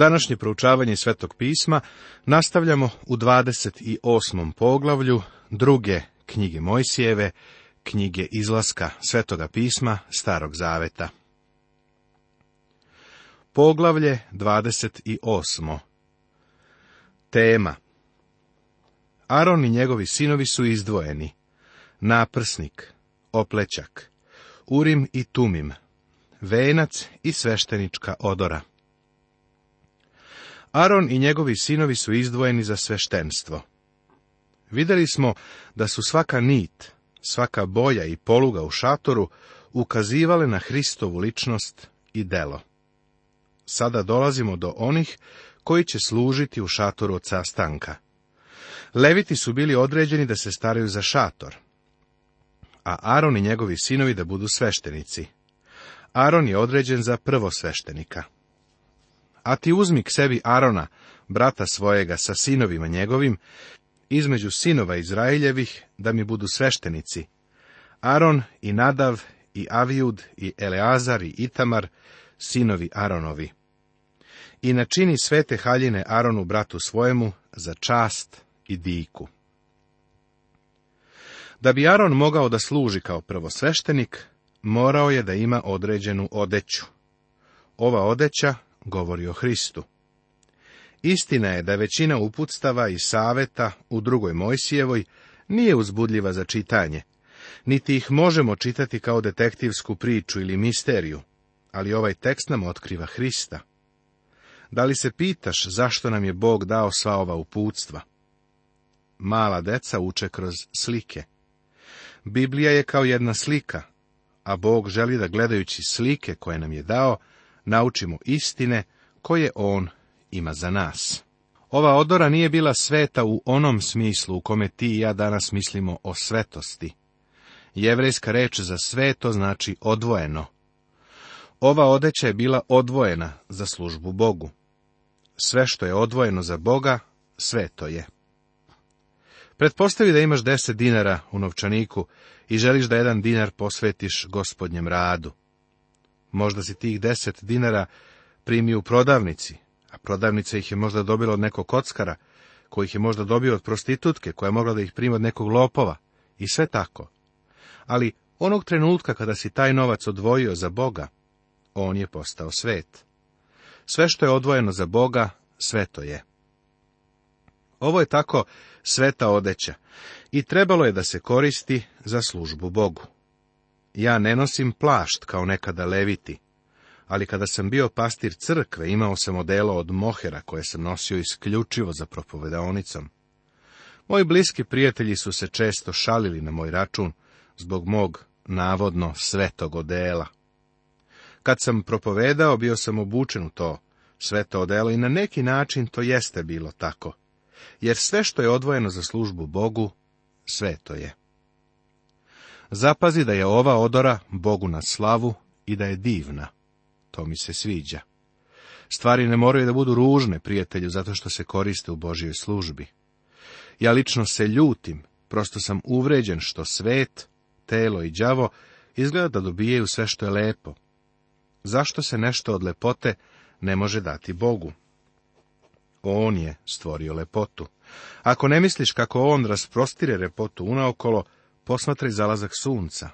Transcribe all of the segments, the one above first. Današnje proučavanje Svetog pisma nastavljamo u 28. poglavlju druge knjige Mojsijeve, knjige izlaska Svetoga pisma Starog zaveta. Poglavlje 28. Tema Aron i njegovi sinovi su izdvojeni. Naprsnik, oplećak, urim i tumim, venac i sveštenička odora. Aron i njegovi sinovi su izdvojeni za sveštenstvo. Vidjeli smo da su svaka nit, svaka boja i poluga u šatoru ukazivale na Hristovu ličnost i delo. Sada dolazimo do onih koji će služiti u šatoru od sastanka. Leviti su bili određeni da se staraju za šator, a Aron i njegovi sinovi da budu sveštenici. Aron je određen za prvo sveštenika. A ti uzmi k sebi Arona, brata svojega sa sinovima njegovim, između sinova Izraeljevih, da mi budu sveštenici. Aron i Nadav i Avijud i Eleazar i Itamar, sinovi Aronovi. I načini svete haljine Aronu bratu svojemu za čast i diku. Da bi Aron mogao da služi kao prvosveštenik, morao je da ima određenu odeću. Ova odeća govori o Hristu. Istina je da većina uputstava i saveta u drugoj Mojsijevoj nije uzbudljiva za čitanje, niti ih možemo čitati kao detektivsku priču ili misteriju, ali ovaj tekst nam otkriva Hrista. Da li se pitaš zašto nam je Bog dao sva ova uputstva? Mala deca uče kroz slike. Biblija je kao jedna slika, a Bog želi da gledajući slike koje nam je dao, naučimo istine koje on ima za nas. Ova odora nije bila sveta u onom smislu u kome ti i ja danas mislimo o svetosti. Jevrejska reč za sveto znači odvojeno. Ova odeća je bila odvojena za službu Bogu. Sve što je odvojeno za Boga, sveto je. Pretpostavi da imaš deset dinara u novčaniku i želiš da jedan dinar posvetiš gospodnjem radu. Možda si tih deset dinara primio u prodavnici, a prodavnica ih je možda dobila od nekog kockara, koji ih je možda dobio od prostitutke, koja je mogla da ih primi od nekog lopova, i sve tako. Ali onog trenutka kada si taj novac odvojio za Boga, on je postao svet. Sve što je odvojeno za Boga, sveto je. Ovo je tako sveta odeća i trebalo je da se koristi za službu Bogu. Ja ne nosim plašt kao nekada leviti, ali kada sam bio pastir crkve, imao sam odelo od mohera koje sam nosio isključivo za propovedaonicom. Moji bliski prijatelji su se često šalili na moj račun zbog mog navodno svetog odela. Kad sam propovedao, bio sam obučen u to sveto odelo i na neki način to jeste bilo tako, jer sve što je odvojeno za službu Bogu, to je. Zapazi da je ova odora Bogu na slavu i da je divna. To mi se sviđa. Stvari ne moraju da budu ružne, prijatelju, zato što se koriste u Božjoj službi. Ja lično se ljutim, prosto sam uvređen što svet, telo i đavo izgleda da dobijaju sve što je lepo. Zašto se nešto od lepote ne može dati Bogu? On je stvorio lepotu. Ako ne misliš kako on rasprostire lepotu unaokolo, Posmatraj zalazak sunca,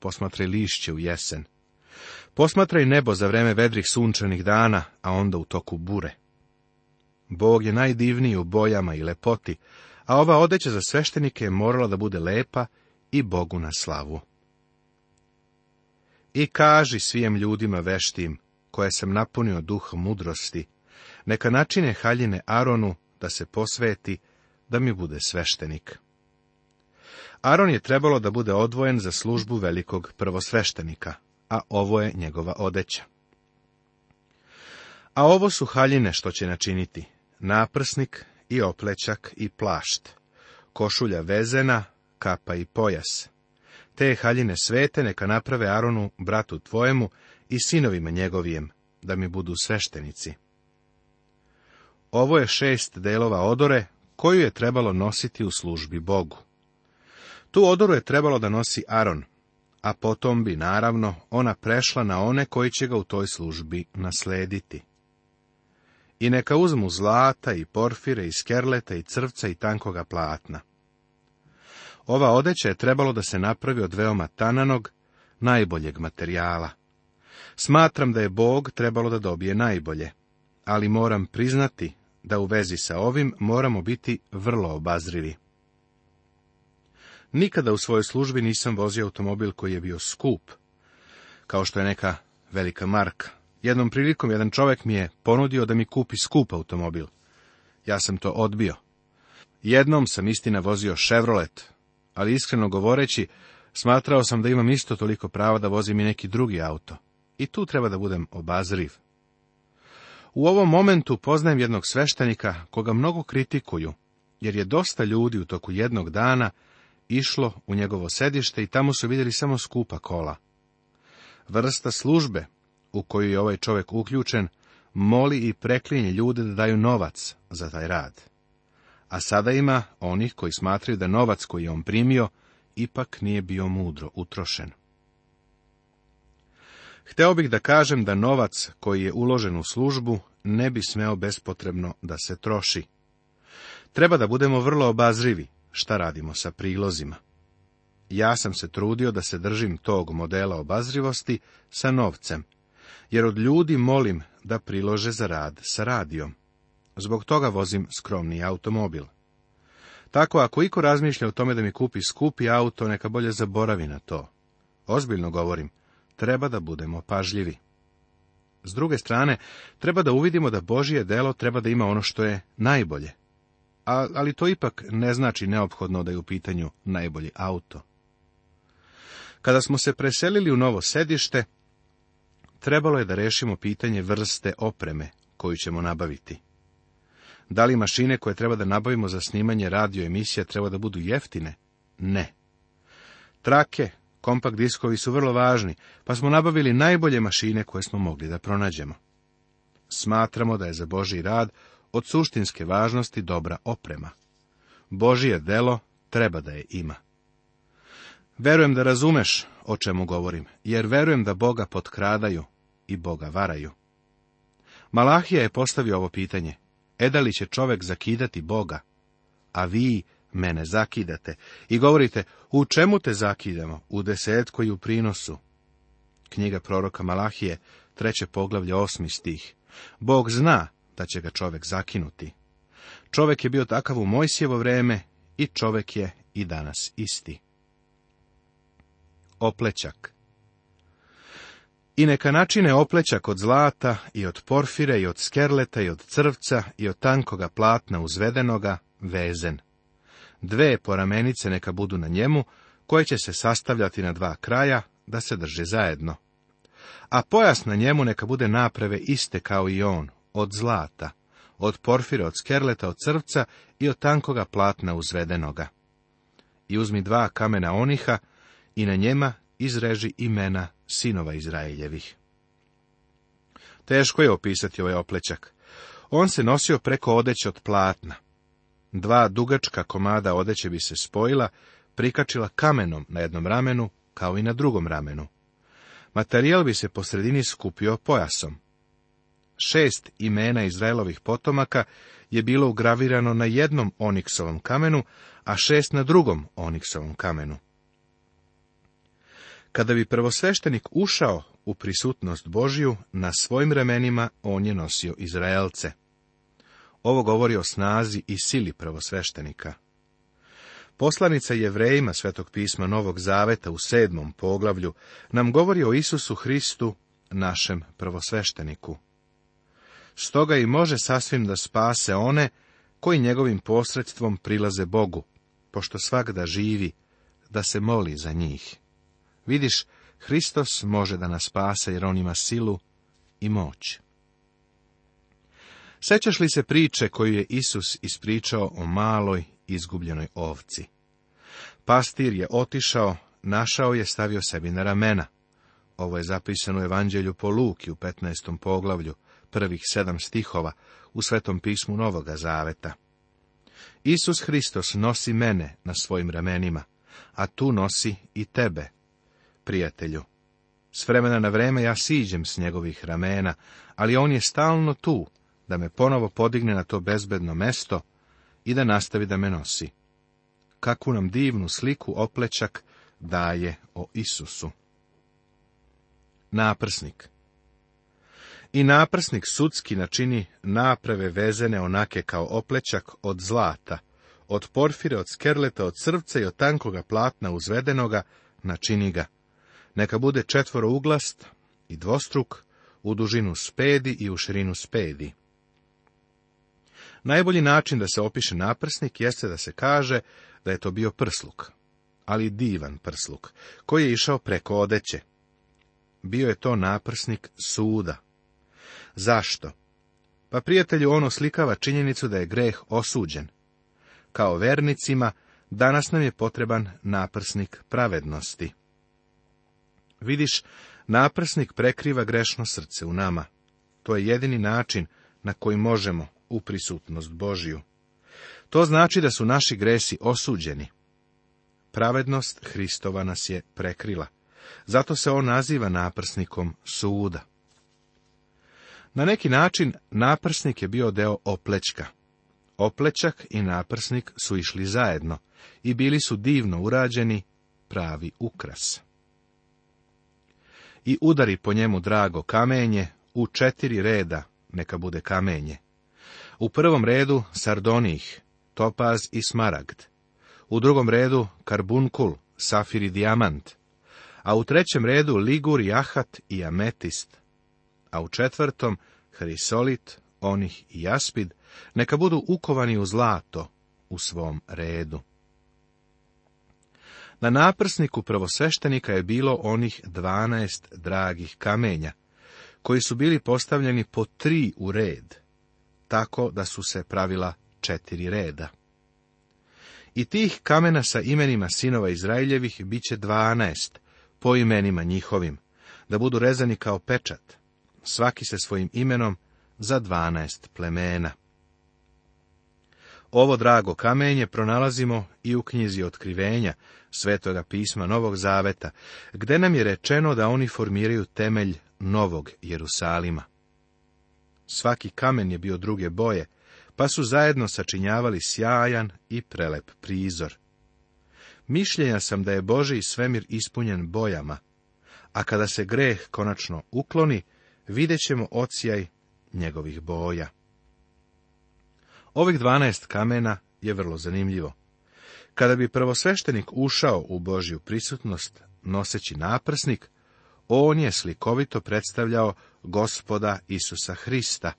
posmatraj lišće u jesen. Posmatraj nebo za vreme vedrih sunčanih dana, a onda u toku bure. Bog je najdivniji u bojama i lepoti, a ova odeća za sveštenike je morala da bude lepa i Bogu na slavu. I kaži svijem ljudima veštim, koje sam napunio duh mudrosti, neka načine haljine Aronu da se posveti, da mi bude sveštenik. Aron je trebalo da bude odvojen za službu velikog prvosveštenika, a ovo je njegova odeća. A ovo su haljine što će načiniti, naprsnik i oplećak i plašt, košulja vezena, kapa i pojas. Te haljine svete neka naprave Aronu, bratu tvojemu i sinovima njegovijem, da mi budu sveštenici. Ovo je šest delova odore, koju je trebalo nositi u službi Bogu. Tu odoru je trebalo da nosi Aron, a potom bi, naravno, ona prešla na one koji će ga u toj službi naslediti. I neka uzmu zlata i porfire i skerleta i crvca i tankoga platna. Ova odeća je trebalo da se napravi od veoma tananog, najboljeg materijala. Smatram da je Bog trebalo da dobije najbolje, ali moram priznati da u vezi sa ovim moramo biti vrlo obazrivi. Nikada u svojoj službi nisam vozio automobil koji je bio skup, kao što je neka velika marka. Jednom prilikom jedan čovjek mi je ponudio da mi kupi skup automobil. Ja sam to odbio. Jednom sam istina vozio Chevrolet, ali iskreno govoreći, smatrao sam da imam isto toliko prava da vozim i neki drugi auto. I tu treba da budem obazriv. U ovom momentu poznajem jednog sveštenika koga mnogo kritikuju, jer je dosta ljudi u toku jednog dana išlo u njegovo sedište i tamo su vidjeli samo skupa kola. Vrsta službe u koju je ovaj čovjek uključen, moli i preklinje ljude da daju novac za taj rad. A sada ima onih koji smatraju da novac koji je on primio, ipak nije bio mudro utrošen. Hteo bih da kažem da novac koji je uložen u službu ne bi smeo bespotrebno da se troši. Treba da budemo vrlo obazrivi, šta radimo sa prilozima. Ja sam se trudio da se držim tog modela obazrivosti sa novcem, jer od ljudi molim da prilože za rad sa radijom. Zbog toga vozim skromni automobil. Tako, ako iko razmišlja o tome da mi kupi skupi auto, neka bolje zaboravi na to. Ozbiljno govorim, treba da budemo pažljivi. S druge strane, treba da uvidimo da Božije delo treba da ima ono što je najbolje a, ali to ipak ne znači neophodno da je u pitanju najbolji auto. Kada smo se preselili u novo sedište, trebalo je da rešimo pitanje vrste opreme koju ćemo nabaviti. Da li mašine koje treba da nabavimo za snimanje radio emisija treba da budu jeftine? Ne. Trake, kompakt diskovi su vrlo važni, pa smo nabavili najbolje mašine koje smo mogli da pronađemo. Smatramo da je za Boži rad od suštinske važnosti dobra oprema. Božije delo treba da je ima. Verujem da razumeš o čemu govorim, jer verujem da Boga potkradaju i Boga varaju. Malahija je postavio ovo pitanje. E da li će čovek zakidati Boga? A vi mene zakidate i govorite, u čemu te zakidamo? U desetku i u prinosu. Knjiga proroka Malahije, treće poglavlje, osmi stih. Bog zna da će ga čovjek zakinuti. Čovjek je bio takav u Mojsijevo vrijeme i čovjek je i danas isti. Oplećak i neka načine oplećak od zlata, i od porfire, i od skerleta, i od crvca, i od tankoga platna uzvedenoga, vezen. Dve poramenice neka budu na njemu, koje će se sastavljati na dva kraja, da se drže zajedno. A pojas na njemu neka bude naprave iste kao i on, od zlata, od porfira, od skerleta, od crvca i od tankoga platna uzvedenoga. I uzmi dva kamena oniha i na njema izreži imena sinova Izraeljevih. Teško je opisati ovaj oplećak. On se nosio preko odeće od platna. Dva dugačka komada odeće bi se spojila, prikačila kamenom na jednom ramenu, kao i na drugom ramenu. Materijal bi se po sredini skupio pojasom. Šest imena Izraelovih potomaka je bilo ugravirano na jednom oniksovom kamenu, a šest na drugom oniksovom kamenu. Kada bi prvosveštenik ušao u prisutnost Božju, na svojim vremenima on je nosio Izraelce. Ovo govori o snazi i sili prvosveštenika. Poslanica jevrejima Svetog pisma Novog Zaveta u sedmom poglavlju nam govori o Isusu Hristu, našem prvosvešteniku stoga i može sasvim da spase one koji njegovim posredstvom prilaze Bogu, pošto svakda živi, da se moli za njih. Vidiš, Hristos može da nas spase jer on ima silu i moć. Sećaš li se priče koju je Isus ispričao o maloj izgubljenoj ovci? Pastir je otišao, našao je, stavio sebi na ramena. Ovo je zapisano u Evanđelju po Luki u 15. poglavlju, prvih sedam stihova u Svetom pismu Novoga Zaveta. Isus Hristos nosi mene na svojim ramenima, a tu nosi i tebe, prijatelju. S vremena na vreme ja siđem s njegovih ramena, ali on je stalno tu, da me ponovo podigne na to bezbedno mesto i da nastavi da me nosi. Kakvu nam divnu sliku oplečak daje o Isusu. Naprsnik i naprsnik sudski načini naprave vezene onake kao oplećak od zlata, od porfire, od skerleta, od crvca i od tankoga platna uzvedenoga, načini ga. Neka bude četvoro uglast i dvostruk, u dužinu spedi i u širinu spedi. Najbolji način da se opiše naprsnik jeste da se kaže da je to bio prsluk, ali divan prsluk, koji je išao preko odeće. Bio je to naprsnik suda, Zašto? Pa prijatelju ono slikava činjenicu da je greh osuđen. Kao vernicima, danas nam je potreban naprsnik pravednosti. Vidiš, naprsnik prekriva grešno srce u nama. To je jedini način na koji možemo u prisutnost Božiju. To znači da su naši gresi osuđeni. Pravednost Hristova nas je prekrila. Zato se on naziva naprsnikom suda. Na neki način naprsnik je bio deo oplečka. Oplečak i naprsnik su išli zajedno i bili su divno urađeni, pravi ukras. I udari po njemu drago kamenje, u četiri reda neka bude kamenje. U prvom redu sardonih, topaz i smaragd. U drugom redu karbunkul, safir i dijamant. A u trećem redu ligur, jahat i ametist, a u četvrtom hrisolit, onih i jaspid, neka budu ukovani u zlato u svom redu. Na naprsniku prvosveštenika je bilo onih dvanaest dragih kamenja, koji su bili postavljeni po tri u red, tako da su se pravila četiri reda. I tih kamena sa imenima sinova Izraeljevih bit će dvanaest, po imenima njihovim, da budu rezani kao pečat, svaki se svojim imenom, za dvanaest plemena. Ovo drago kamenje pronalazimo i u knjizi otkrivenja Svetoga pisma Novog Zaveta, gde nam je rečeno da oni formiraju temelj Novog Jerusalima. Svaki kamen je bio druge boje, pa su zajedno sačinjavali sjajan i prelep prizor. Mišljenja sam da je Boži svemir ispunjen bojama, a kada se greh konačno ukloni, vidjet ćemo ocijaj njegovih boja. Ovih dvanaest kamena je vrlo zanimljivo. Kada bi prvosveštenik ušao u Božju prisutnost, noseći naprsnik, on je slikovito predstavljao gospoda Isusa Hrista,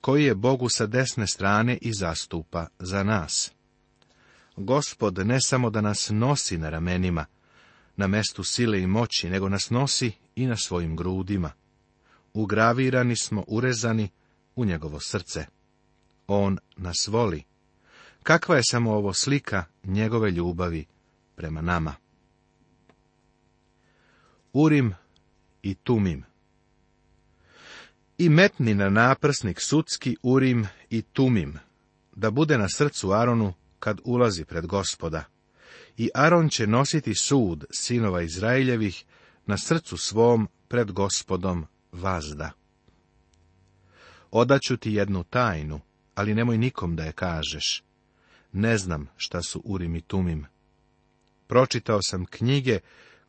koji je Bogu sa desne strane i zastupa za nas. Gospod ne samo da nas nosi na ramenima, na mestu sile i moći, nego nas nosi i na svojim grudima ugravirani smo urezani u njegovo srce. On nas voli. Kakva je samo ovo slika njegove ljubavi prema nama? Urim i Tumim I metni na naprsnik sudski Urim i Tumim, da bude na srcu Aronu kad ulazi pred gospoda. I Aron će nositi sud sinova Izraeljevih na srcu svom pred gospodom vazda. Odaću ti jednu tajnu, ali nemoj nikom da je kažeš. Ne znam šta su Urim i Tumim. Pročitao sam knjige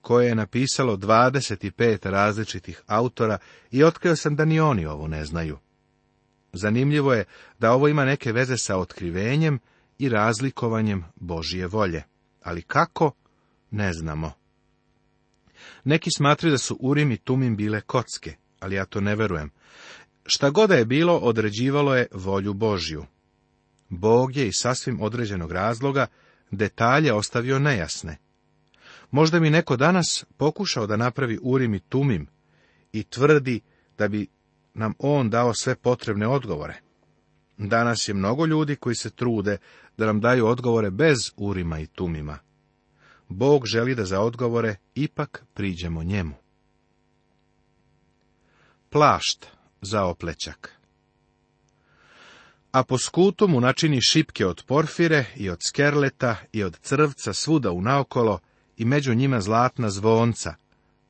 koje je napisalo 25 različitih autora i otkrio sam da ni oni ovo ne znaju. Zanimljivo je da ovo ima neke veze sa otkrivenjem i razlikovanjem Božije volje, ali kako, ne znamo. Neki smatraju da su Urim i Tumim bile kocke, ali ja to ne verujem. Šta god je bilo, određivalo je volju Božju. Bog je iz sasvim određenog razloga detalje ostavio nejasne. Možda mi neko danas pokušao da napravi urim i tumim i tvrdi da bi nam on dao sve potrebne odgovore. Danas je mnogo ljudi koji se trude da nam daju odgovore bez urima i tumima. Bog želi da za odgovore ipak priđemo njemu plašt za oplećak. A po skutu mu načini šipke od porfire i od skerleta i od crvca svuda naokolo i među njima zlatna zvonca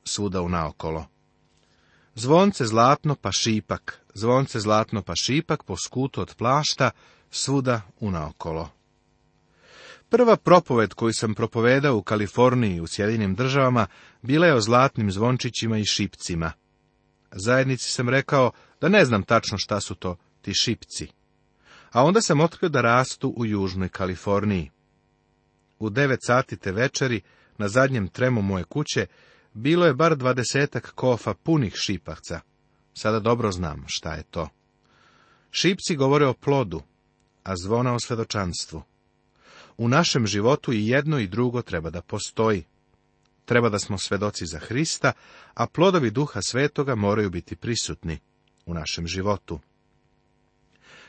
svuda unaokolo. Zvonce zlatno pa šipak, zvonce zlatno pa šipak po skutu od plašta svuda naokolo. Prva propoved koju sam propovedao u Kaliforniji u Sjedinim državama bila je o zlatnim zvončićima i šipcima – zajednici sam rekao da ne znam tačno šta su to ti šipci. A onda sam otkrio da rastu u Južnoj Kaliforniji. U devet sati te večeri, na zadnjem tremu moje kuće, bilo je bar dvadesetak kofa punih šipahca. Sada dobro znam šta je to. Šipci govore o plodu, a zvona o svedočanstvu. U našem životu i jedno i drugo treba da postoji. Treba da smo svedoci za Hrista, a plodovi duha svetoga moraju biti prisutni u našem životu.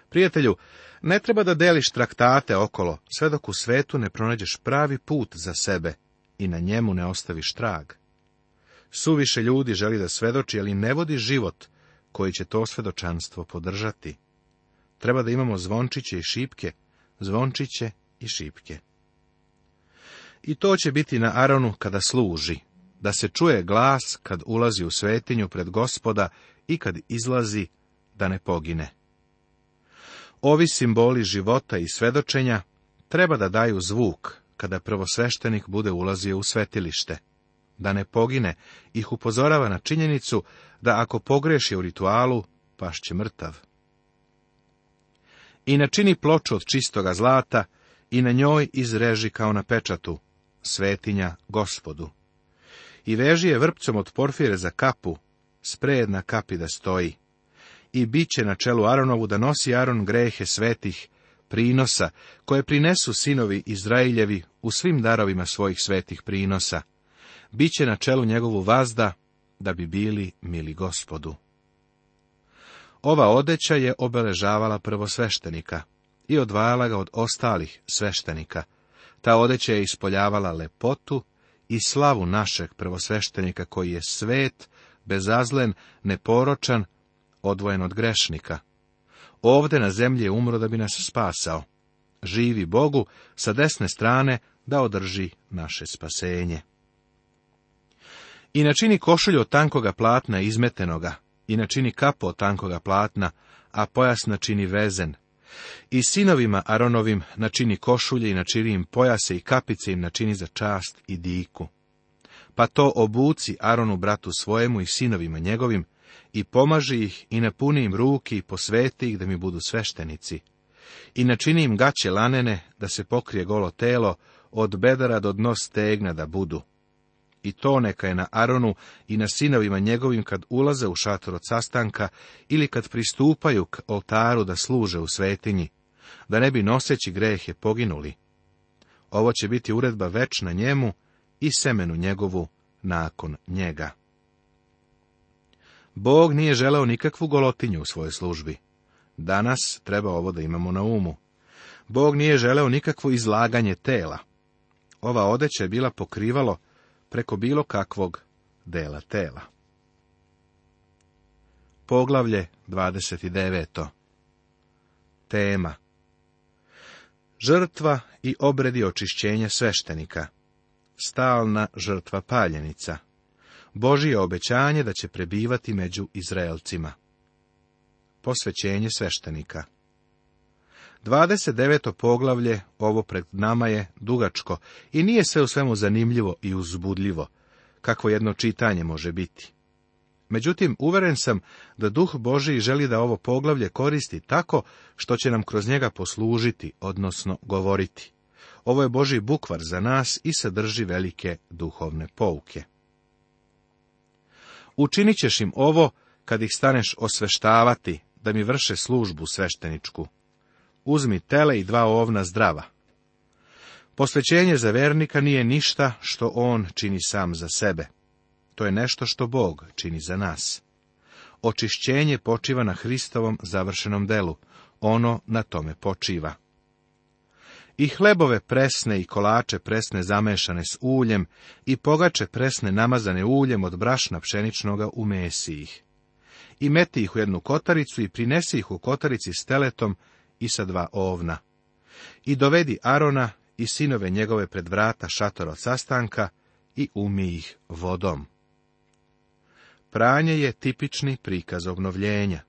Prijatelju, ne treba da deliš traktate okolo, sve dok u svetu ne pronađeš pravi put za sebe i na njemu ne ostaviš trag. Suviše ljudi želi da svedoči, ali ne vodi život koji će to svedočanstvo podržati. Treba da imamo zvončiće i šipke, zvončiće i šipke. I to će biti na Aronu kada služi, da se čuje glas kad ulazi u svetinju pred gospoda i kad izlazi da ne pogine. Ovi simboli života i svedočenja treba da daju zvuk kada prvosveštenik bude ulazio u svetilište. Da ne pogine, ih upozorava na činjenicu da ako pogreši u ritualu, će mrtav. I načini ploču od čistoga zlata i na njoj izreži kao na pečatu, svetinja gospodu. I veži je vrpcom od porfire za kapu, sprejed na kapi da stoji. I bit će na čelu Aronovu da nosi Aron grehe svetih, prinosa, koje prinesu sinovi Izraeljevi u svim darovima svojih svetih prinosa. Biće na čelu njegovu vazda, da bi bili mili gospodu. Ova odeća je obeležavala prvosveštenika i odvajala ga od ostalih sveštenika, ta odeća je ispoljavala lepotu i slavu našeg prvosveštenika koji je svet, bezazlen, neporočan, odvojen od grešnika. Ovde na zemlji je umro da bi nas spasao. Živi Bogu sa desne strane da održi naše spasenje. I načini košulju od tankoga platna izmetenoga, i načini kapu od tankoga platna, a pojas načini vezen, i sinovima Aronovim načini košulje i načini im pojase i kapice im načini za čast i diku. Pa to obuci Aronu bratu svojemu i sinovima njegovim, i pomaži ih i napuni im ruki i posveti ih da mi budu sveštenici. I načini im gaće lanene, da se pokrije golo telo, od bedara do dno stegna da budu i to neka je na Aronu i na sinovima njegovim kad ulaze u šator od sastanka ili kad pristupaju k oltaru da služe u svetinji, da ne bi noseći grehe poginuli. Ovo će biti uredba već na njemu i semenu njegovu nakon njega. Bog nije želeo nikakvu golotinju u svojoj službi. Danas treba ovo da imamo na umu. Bog nije želeo nikakvo izlaganje tela. Ova odeća je bila pokrivalo preko bilo kakvog dela tela. Poglavlje 29. Tema Žrtva i obredi očišćenja sveštenika Stalna žrtva paljenica Božije obećanje da će prebivati među Izraelcima Posvećenje sveštenika 29. poglavlje, ovo pred nama je dugačko i nije sve u svemu zanimljivo i uzbudljivo, kako jedno čitanje može biti. Međutim, uveren sam da Duh Boži želi da ovo poglavlje koristi tako što će nam kroz njega poslužiti, odnosno govoriti. Ovo je Boži bukvar za nas i sadrži velike duhovne pouke. Učinit ćeš im ovo kad ih staneš osveštavati da mi vrše službu svešteničku, uzmi tele i dva ovna zdrava. Posvećenje za vernika nije ništa što on čini sam za sebe. To je nešto što Bog čini za nas. Očišćenje počiva na Hristovom završenom delu. Ono na tome počiva. I hlebove presne i kolače presne zamešane s uljem i pogače presne namazane uljem od brašna pšeničnoga u ih. I meti ih u jednu kotaricu i prinesi ih u kotarici s teletom i sa dva ovna. I dovedi Arona i sinove njegove pred vrata šatora od sastanka i umi ih vodom. Pranje je tipični prikaz obnovljenja.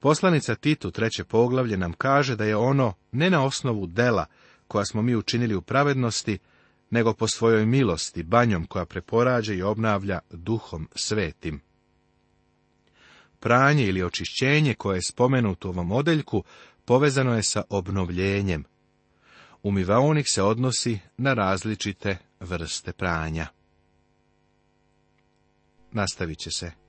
Poslanica Titu treće poglavlje nam kaže da je ono ne na osnovu dela koja smo mi učinili u pravednosti, nego po svojoj milosti, banjom koja preporađa i obnavlja duhom svetim. Pranje ili očišćenje koje je spomenuto u ovom odeljku povezano je sa obnovljenjem. Umivaonik se odnosi na različite vrste pranja. Nastavit će se